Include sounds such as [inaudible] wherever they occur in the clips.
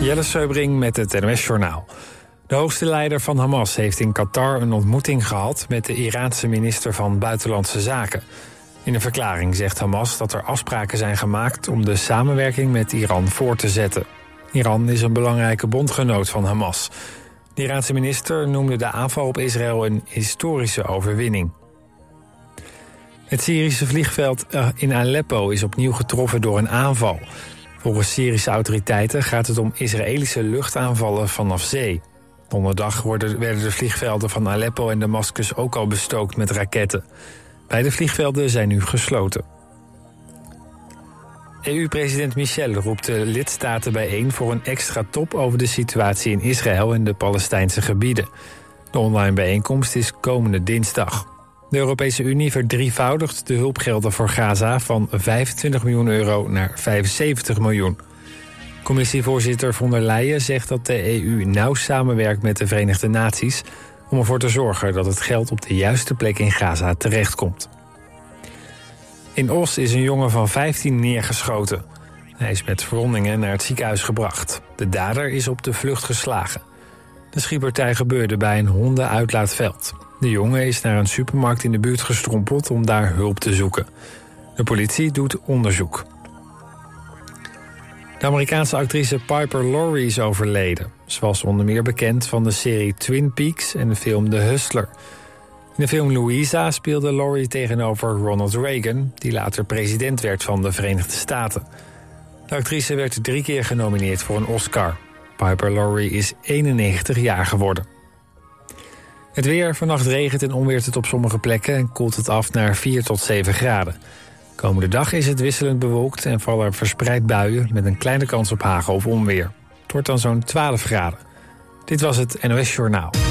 Jelle Seubring met het NOS Journaal. De hoogste leider van Hamas heeft in Qatar een ontmoeting gehad... met de Iraanse minister van Buitenlandse Zaken. In een verklaring zegt Hamas dat er afspraken zijn gemaakt... om de samenwerking met Iran voor te zetten. Iran is een belangrijke bondgenoot van Hamas. De Iraanse minister noemde de aanval op Israël een historische overwinning. Het Syrische vliegveld eh, in Aleppo is opnieuw getroffen door een aanval... Volgens Syrische autoriteiten gaat het om Israëlische luchtaanvallen vanaf zee. Donderdag werden de vliegvelden van Aleppo en Damascus ook al bestookt met raketten. Beide vliegvelden zijn nu gesloten. EU-president Michel roept de lidstaten bijeen voor een extra top over de situatie in Israël en de Palestijnse gebieden. De online bijeenkomst is komende dinsdag. De Europese Unie verdrievoudigt de hulpgelden voor Gaza van 25 miljoen euro naar 75 miljoen. Commissievoorzitter von der Leyen zegt dat de EU nauw samenwerkt met de Verenigde Naties om ervoor te zorgen dat het geld op de juiste plek in Gaza terechtkomt. In Os is een jongen van 15 neergeschoten. Hij is met verwondingen naar het ziekenhuis gebracht. De dader is op de vlucht geslagen. De schietpartij gebeurde bij een hondenuitlaatveld. De jongen is naar een supermarkt in de buurt gestrompeld om daar hulp te zoeken. De politie doet onderzoek. De Amerikaanse actrice Piper Laurie is overleden. Ze was onder meer bekend van de serie Twin Peaks en de film The Hustler. In de film Louisa speelde Laurie tegenover Ronald Reagan... die later president werd van de Verenigde Staten. De actrice werd drie keer genomineerd voor een Oscar. Piper Laurie is 91 jaar geworden. Het weer, vannacht regent en onweert het op sommige plekken... en koelt het af naar 4 tot 7 graden. Komende dag is het wisselend bewolkt en vallen er verspreid buien... met een kleine kans op hagel of onweer. Het wordt dan zo'n 12 graden. Dit was het NOS Journaal.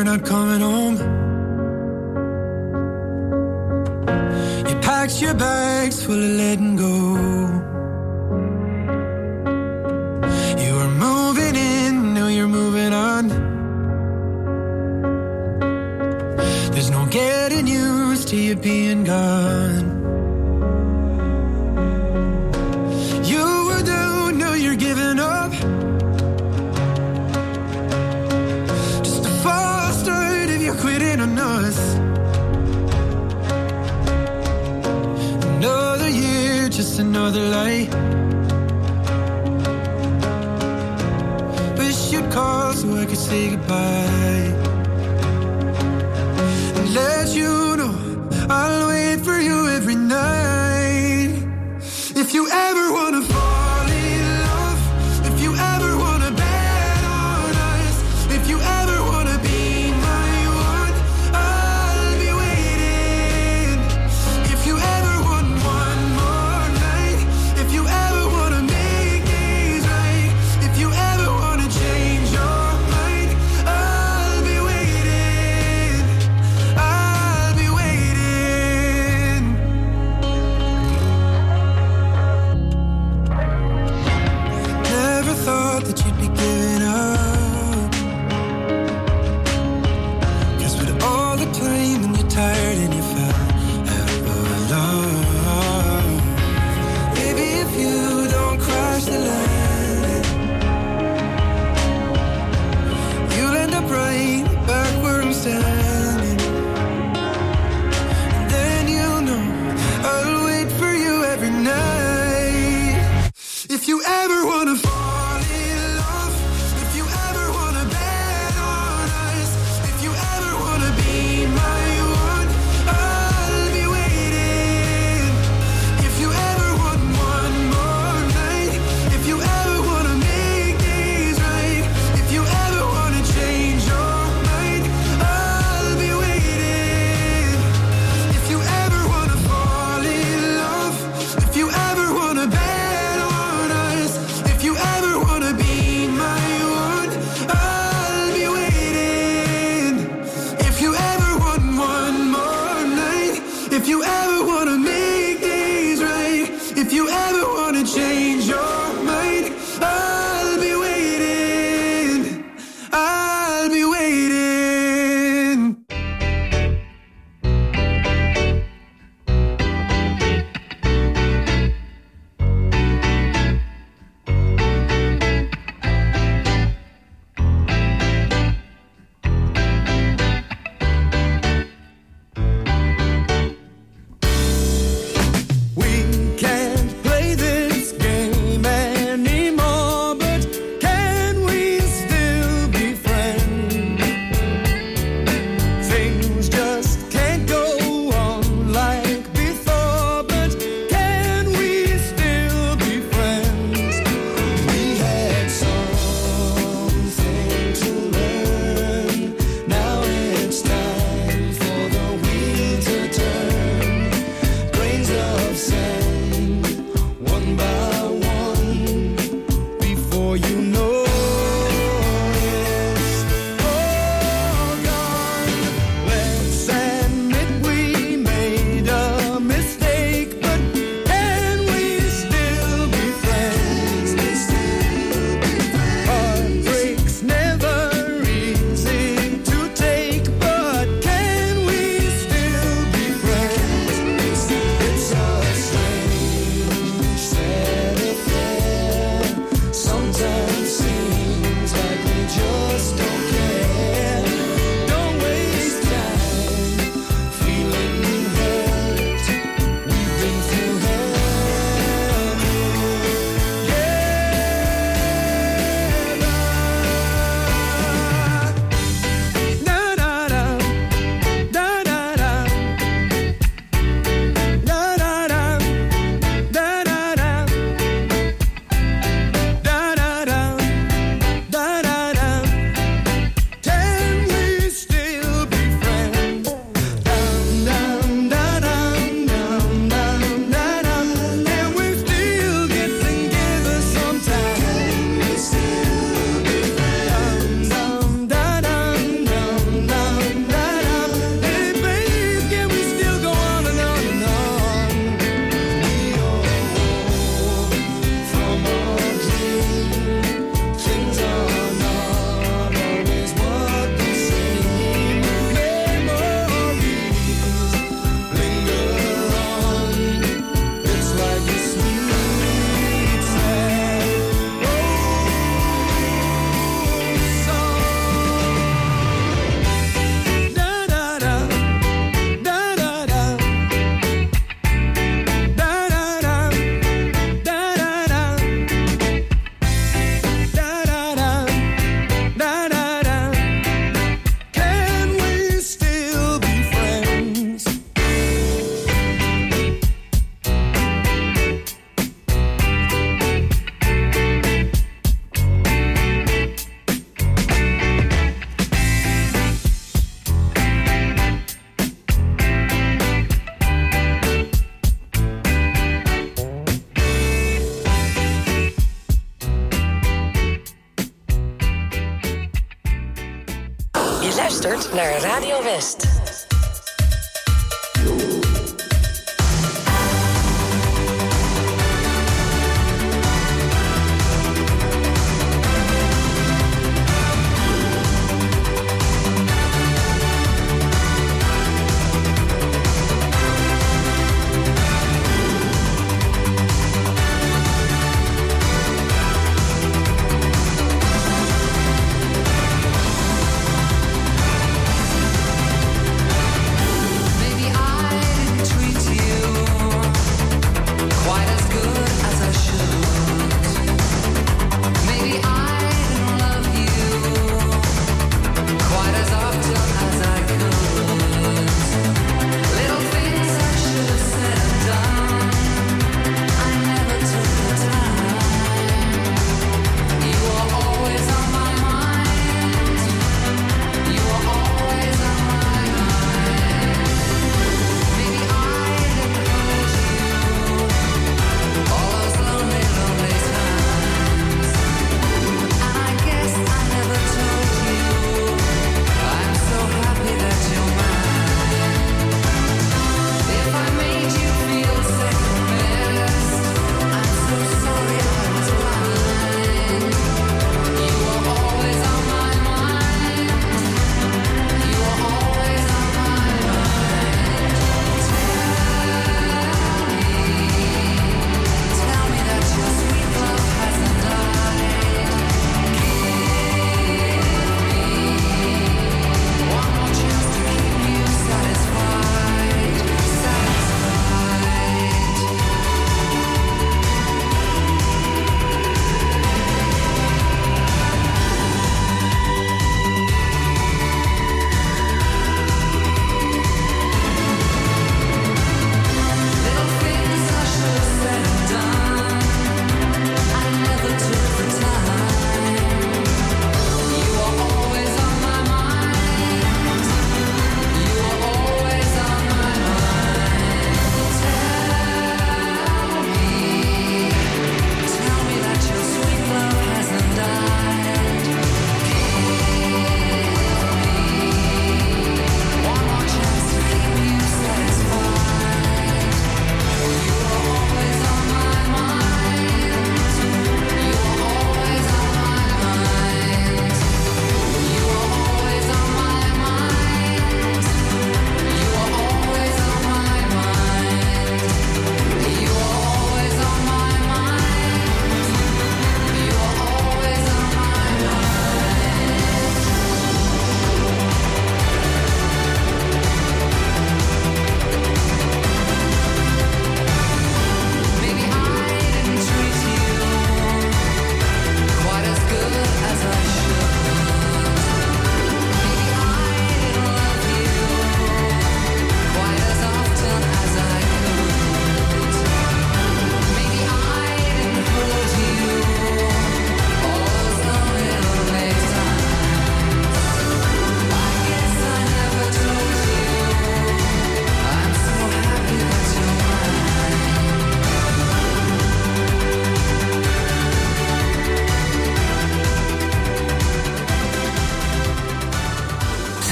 You're not coming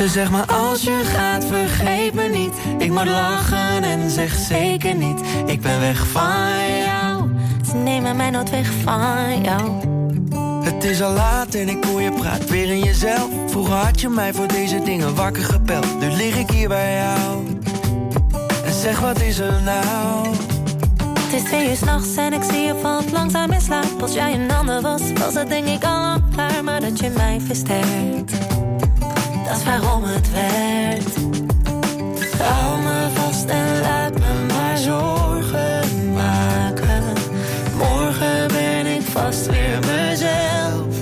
zeg maar als je gaat, vergeet me niet. Ik moet lachen en zeg zeker niet, ik ben weg van jou. Ze nemen mij nooit weg van jou. Het is al laat en ik hoor je praat weer in jezelf. Vroeger had je mij voor deze dingen wakker gepeld. Nu lig ik hier bij jou. En zeg wat is er nou? Het is twee uur s'nachts en ik zie je valt langzaam in slaap. Als jij een ander was, was het denk ik al klaar. Maar dat je mij versterkt dat waarom het werkt. Hou me vast en laat me maar zorgen maken. Morgen ben ik vast weer mezelf.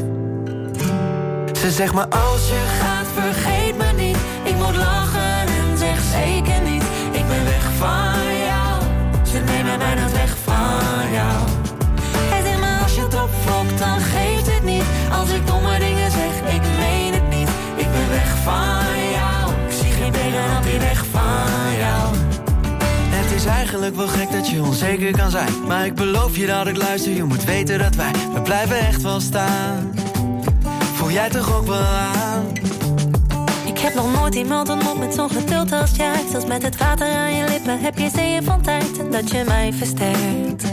Ze zegt me oh, als je gaat, vergeet me niet. Ik moet lachen en zeg zeker niet. Ik ben weg van jou. Ze neemt mij dat weg van jou. Het is me als je het opvlokt, dan geef ben van jou. Het is eigenlijk wel gek dat je onzeker kan zijn. Maar ik beloof je dat ik luister, je moet weten dat wij, we blijven echt wel staan. Voel jij toch ook wel aan? Ik heb nog nooit iemand ontmoet met zo'n geduld als jij. Zelfs met het water aan je lippen heb je zeeën van tijd. En dat je mij versterkt,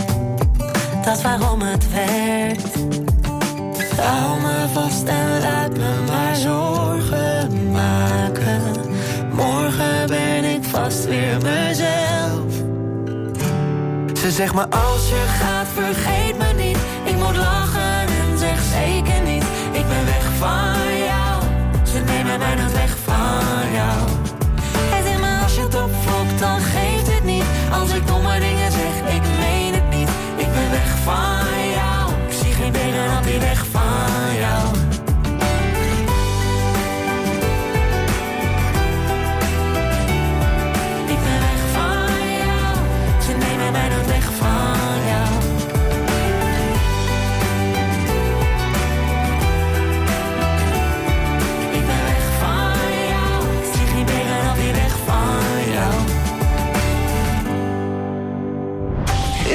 dat is waarom het werkt. Hou me vast en laat me maar zorgen. Vast weer mezelf. Ze zegt me als je gaat, Vergeet me niet, ik moet lachen en zeg zeker niet. Ik ben weg van jou, ze nemen mij nooit weg van jou. Het is maar als je het opvloekt, dan geeft het niet. Als ik domme dingen zeg, ik meen het niet. Ik ben weg van jou, ik zie geen tegenhand die weg van jou.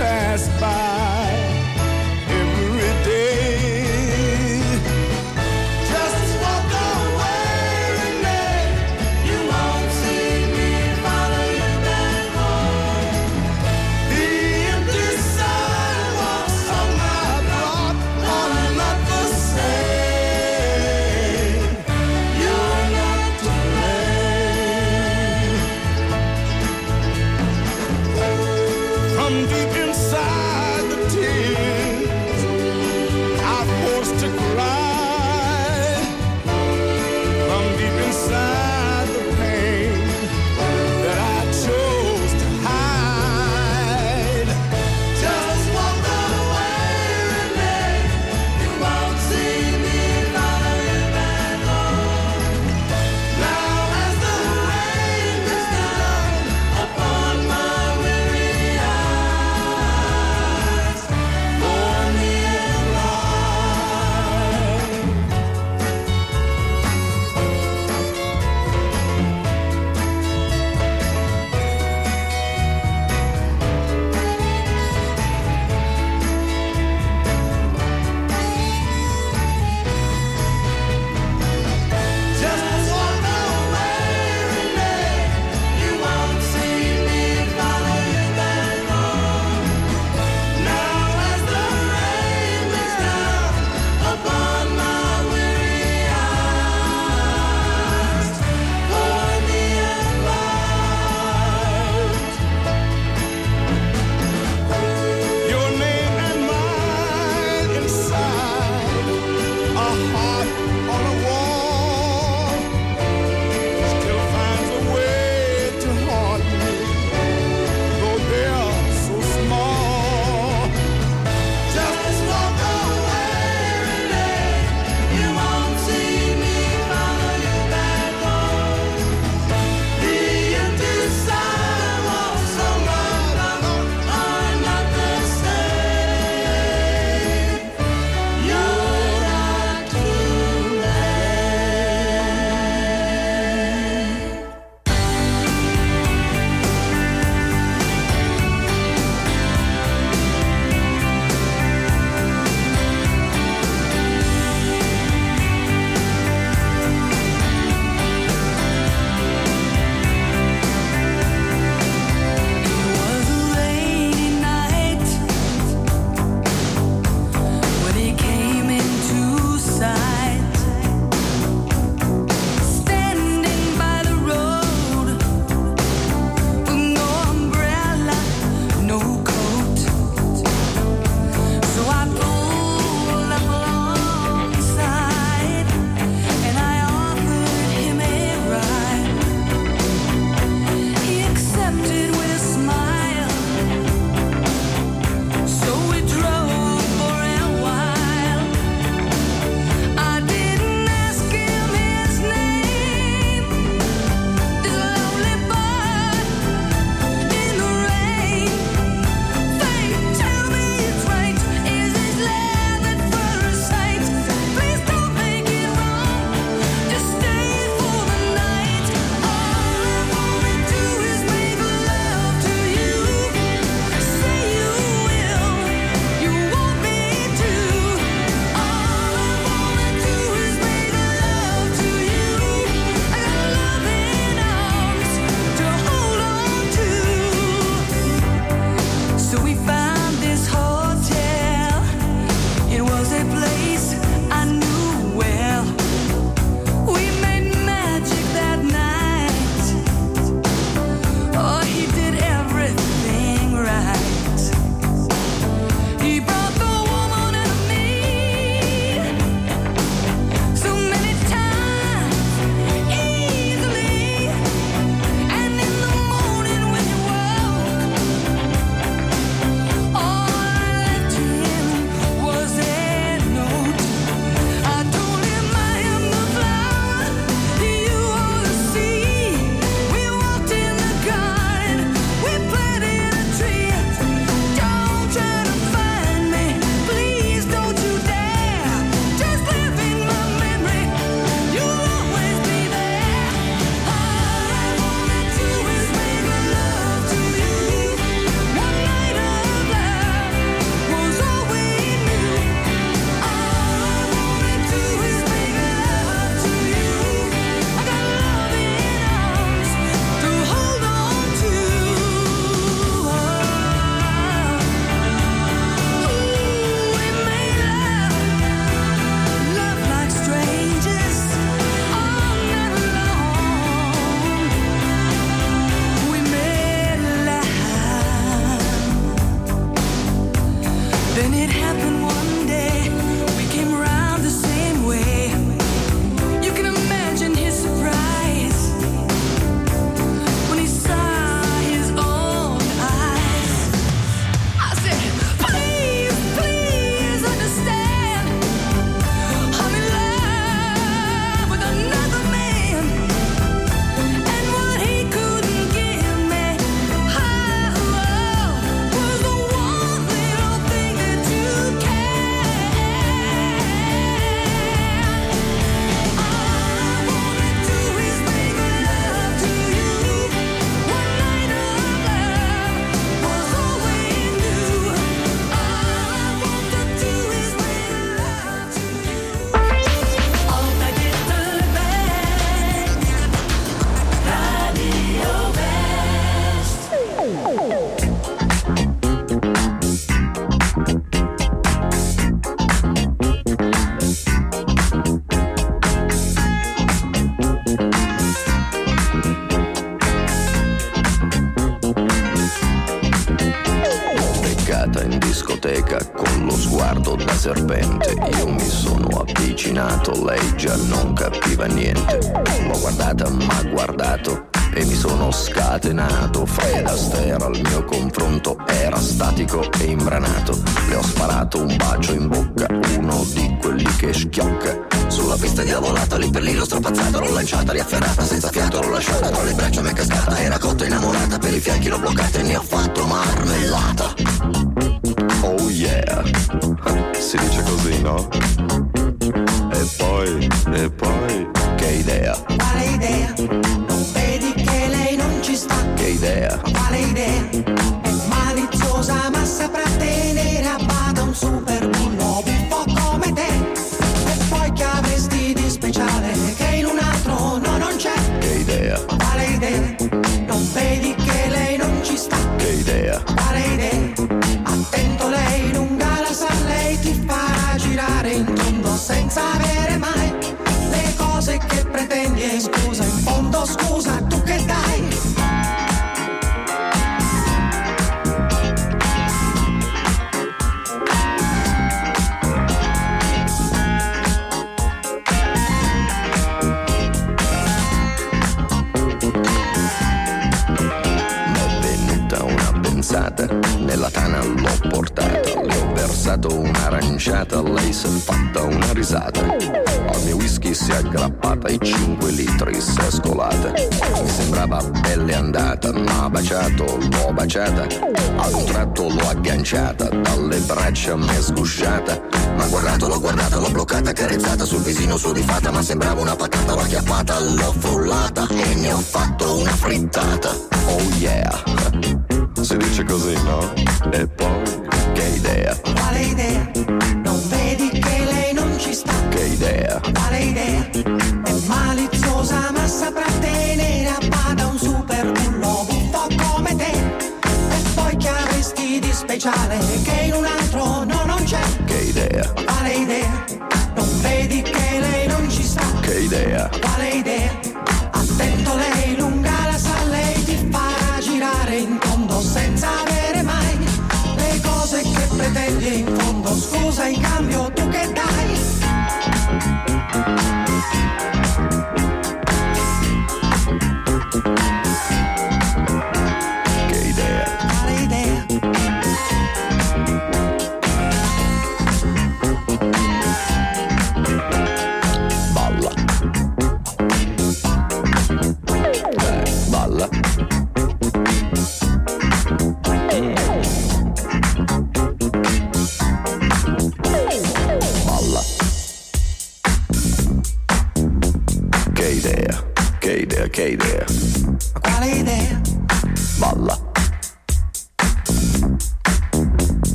Pass by Con lo sguardo da serpente. Io mi sono avvicinato, lei già non capiva niente. L'ho guardata, ma guardato sono scatenato. Fred Astaire al mio confronto era statico e imbranato. Le ho sparato un bacio in bocca, uno di quelli che schiocca. Sulla pista di lavorata, lì per lì l'ho strapazzata, l'ho lanciata, riafferrata, senza fiato l'ho lasciata, tra le braccia mi è cascata, era cotta innamorata, per i fianchi l'ho bloccata e ne ho fatto marmellata. Oh yeah, si dice così, no? E poi, e poi, che idea, Quale idea? Non non there. Wally there. Un'aranciata, lei si è fatta una risata. Al mio whisky si è aggrappata e 5 litri si è scolata. Mi sembrava belle andata, ma baciato, l'ho baciata. Ad un tratto l'ho agganciata, dalle braccia mi è sgusciata. Ma guardato, l'ho guardata, l'ho bloccata, carezzata sul visino sudifata, ma sembrava una patata, l'ho acchiappata, l'ho frullata e ne ho fatto una frittata. Oh yeah, si dice così, no? E poi, che idea, Quale idea? Idea, Quale idea? È maliziosa ma saprà tenere a bada un super bullo buffo come te. E poi che avresti di speciale che in un altro no non c'è? che idea, Quale idea? Non vedi che lei non ci sta? che idea, Quale idea? Attento lei lunga la sa, lei ti farà girare in tondo senza avere mai le cose che pretendi in fondo. Scusa in cambio tu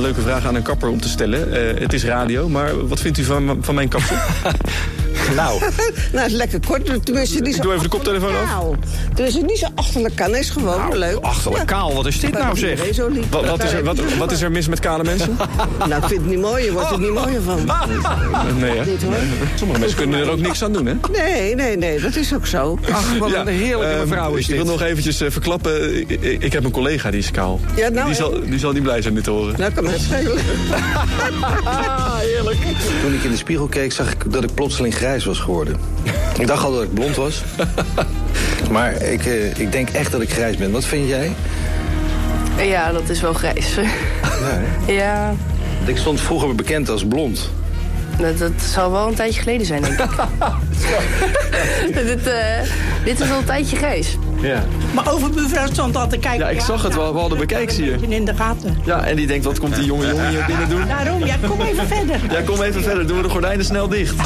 leuke vraag aan een kapper om te stellen. Eh, het is radio, maar wat vindt u van, van mijn kapsel? [laughs] nou, [laughs] nou, is lekker kort. Tenminste, niet zo Ik doe even de koptelefoon af. Nou, tenminste, niet zo achterlijk kan. is gewoon leuk. achterlijk kaal, wat is dit nou zeg? iedereen zo lief. Wat, wat, is er, wat, wat is er mis met kale mensen? [laughs] Nou, ik vind het niet mooi. Je wordt er niet mooier van. [laughs] Nee, hè? Niet, hoor. Sommige mensen kunnen er ook niks aan doen, hè? Nee, nee, nee. Dat is ook zo. Ach, wat een heerlijke mevrouw is Ik wil nog eventjes eh, verklappen. Ik, ik- ik heb een collega die is kaal. Ja, nou, die, zal, die zal niet blij zijn dit te horen. Nou, kan mij schelen. heerlijk. Toen ik in de spiegel keek, zag ik dat ik plotseling grijs was geworden. Ik dacht al dat ik blond was. [laughs] Maar ik, eh, ik denk echt dat ik grijs ben. Wat vind jij? Ja, dat is wel grijs. Ja, ja, Ik stond vroeger bekend als blond. dat, dat zal wel een tijdje geleden zijn, denk ik. [laughs] [laughs] dit, eh, dit is wel een tijdje grijs. Ja. Maar over mevrouw stond al te kijken. Ja, ik zag het wel. We hadden bekijken, zie je. In de gaten. Ja, en die denkt, wat komt die jonge jongen hier binnen doen? Daarom, ja, kom even verder. Ja, kom even verder. Doen we de gordijnen snel dicht. [laughs]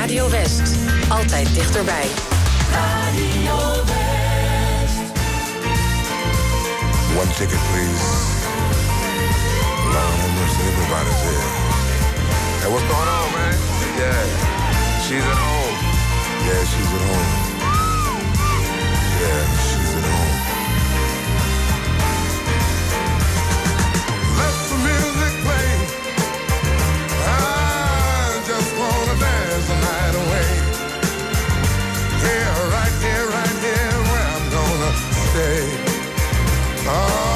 Radio West. Altijd dichterbij. One ticket, please. Have mercy, everybody's here. Hey, what's going on, man? Yeah, she's at home. Yeah, she's at home. Yeah, she's at home. Let the music play. I just wanna dance the night away. Here, right here, right here, where I'm gonna stay. All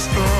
storm.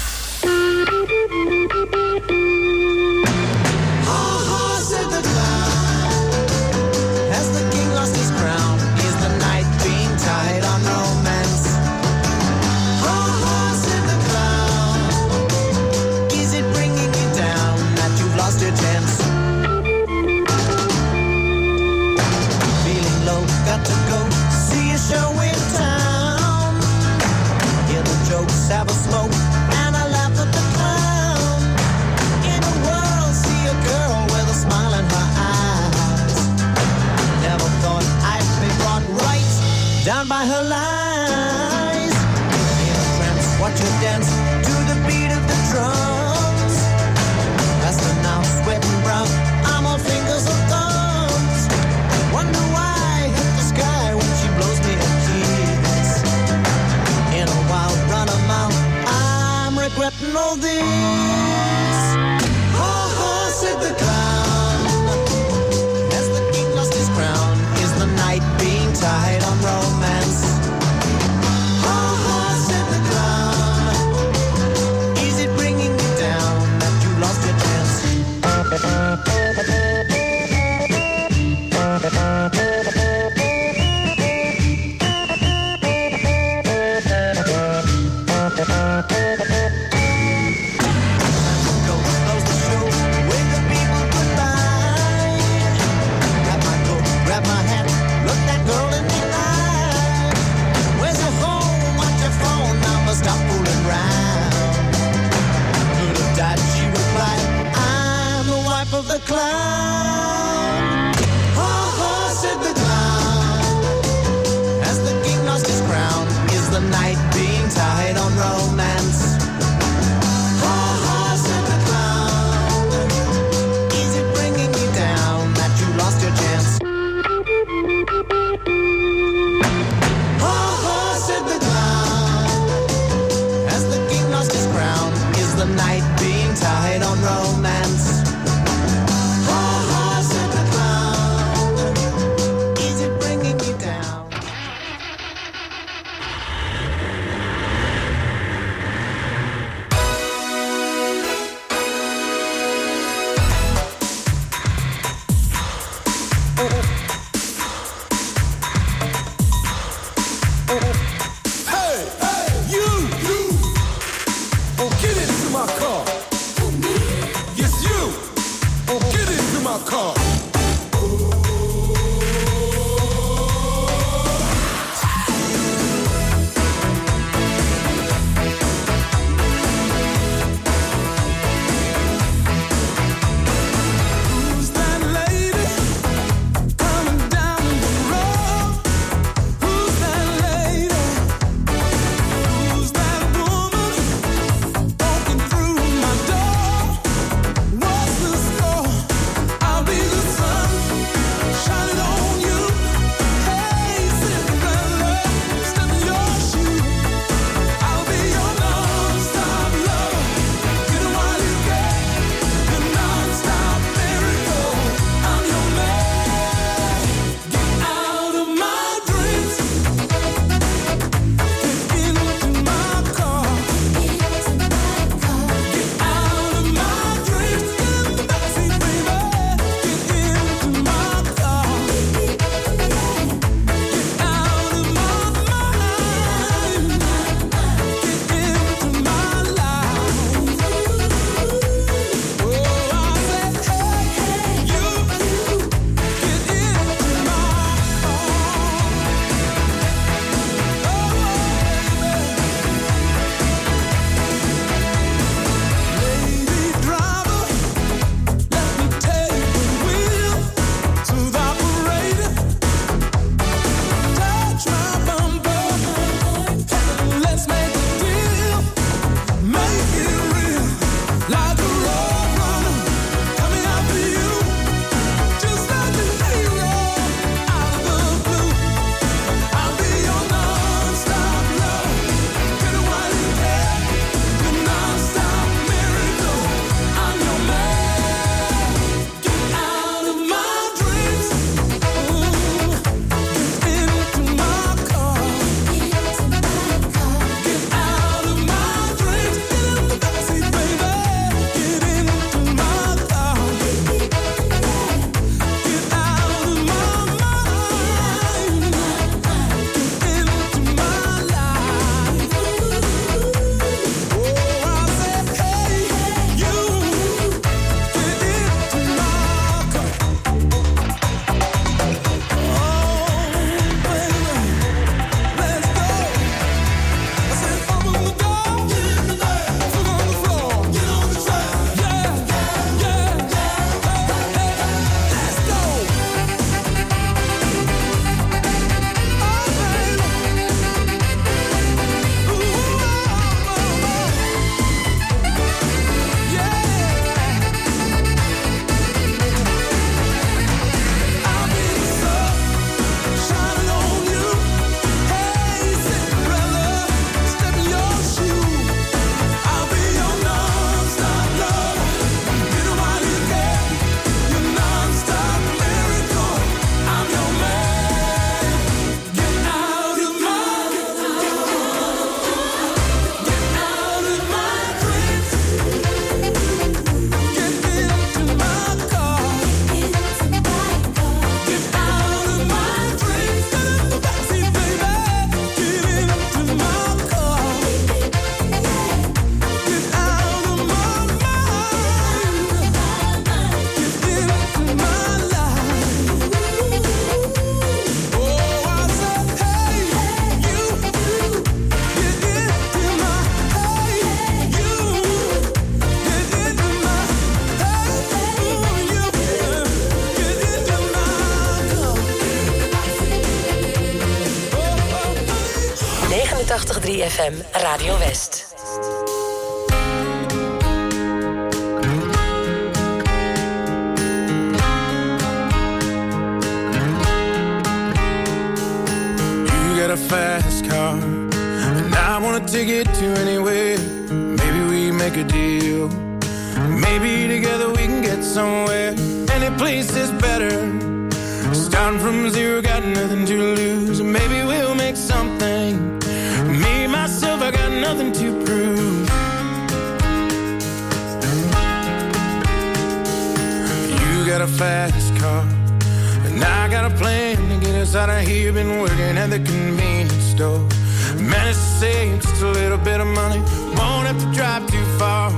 Managed to save just a little bit of money. Won't have to drive too far.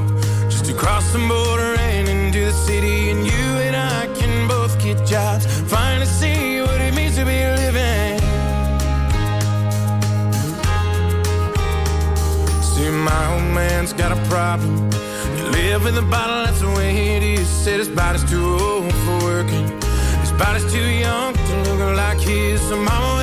Just to cross the border and into the city. And you and I can both get jobs. Finally see what it means to be living. See, my old man's got a problem. You live in the bottle, that's the way it is. Said his body's too old for working. His body's too young to look like his. So mama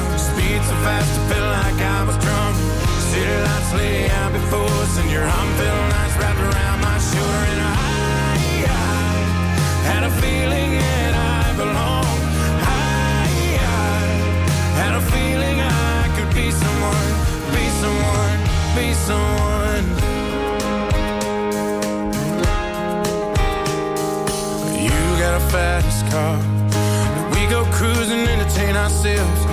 Speed so fast, I felt like I was drunk. City lights lay out before us, and your arm felt nice wrapped around my shoulder. And I, I had a feeling that I belonged. I, I had a feeling I could be someone, be someone, be someone. You got a fast car. We go cruising, entertain ourselves.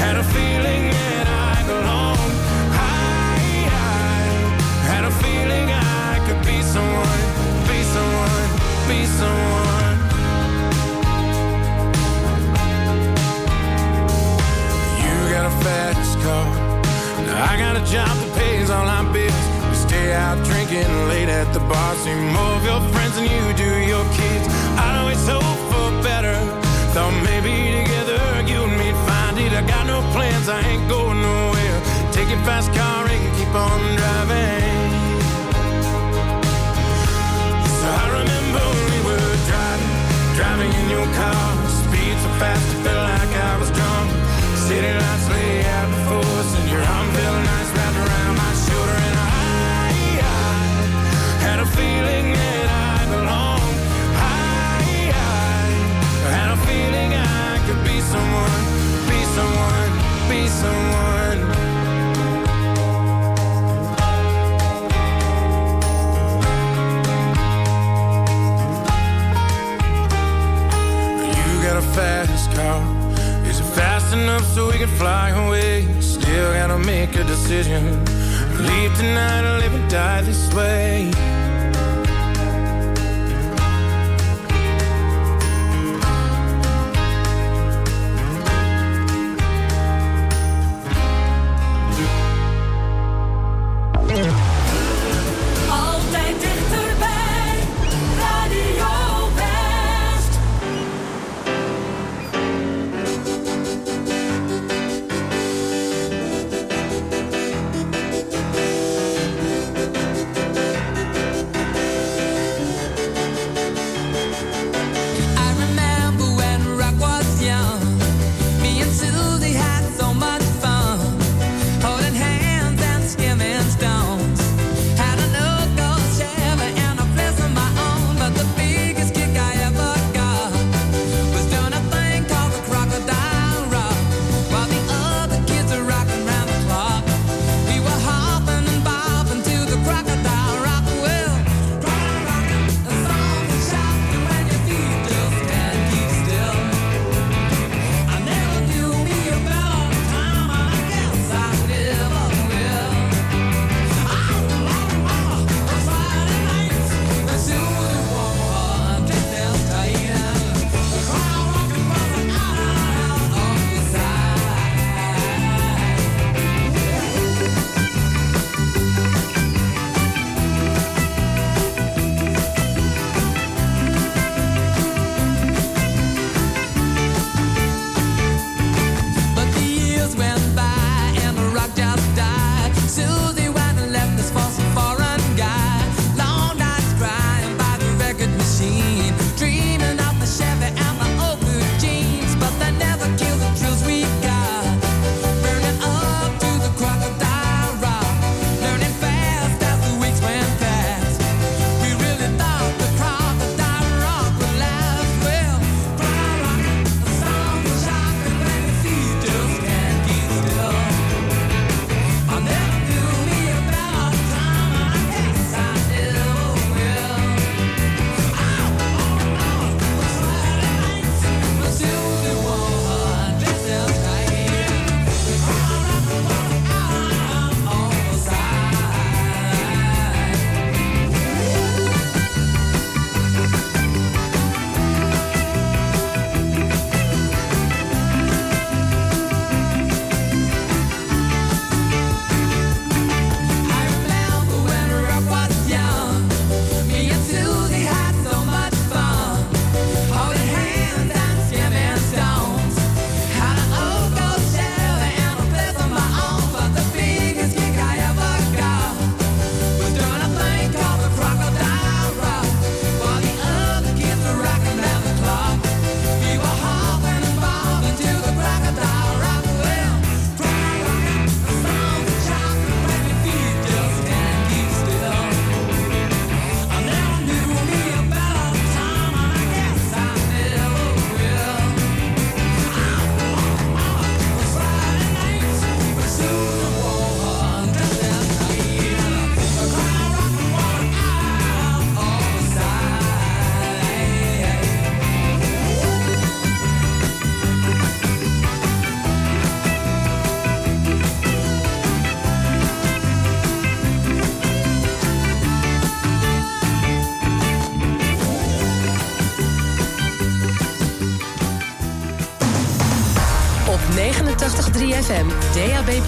had a feeling that I belonged. I, had a feeling I could be someone, be someone, be someone. You got a fast car. I got a job that pays all our bills. We stay out drinking late at the bar. See more of your friends than you do your kids. I always hope for better. Thought maybe it. I got no plans, I ain't going nowhere. Take your fast car and keep on driving. So I remember we were driving, driving in your car. Speed so fast, I felt like I was drunk. City lights lay out before us, and your arm felt nice wrapped around my shoulder. And I, I had a feeling that I belonged. I, I had a feeling I could be someone, someone, be someone. You got a fast car. Is it fast enough so we can fly away? Still gotta make a decision. Leave tonight or live and die this way.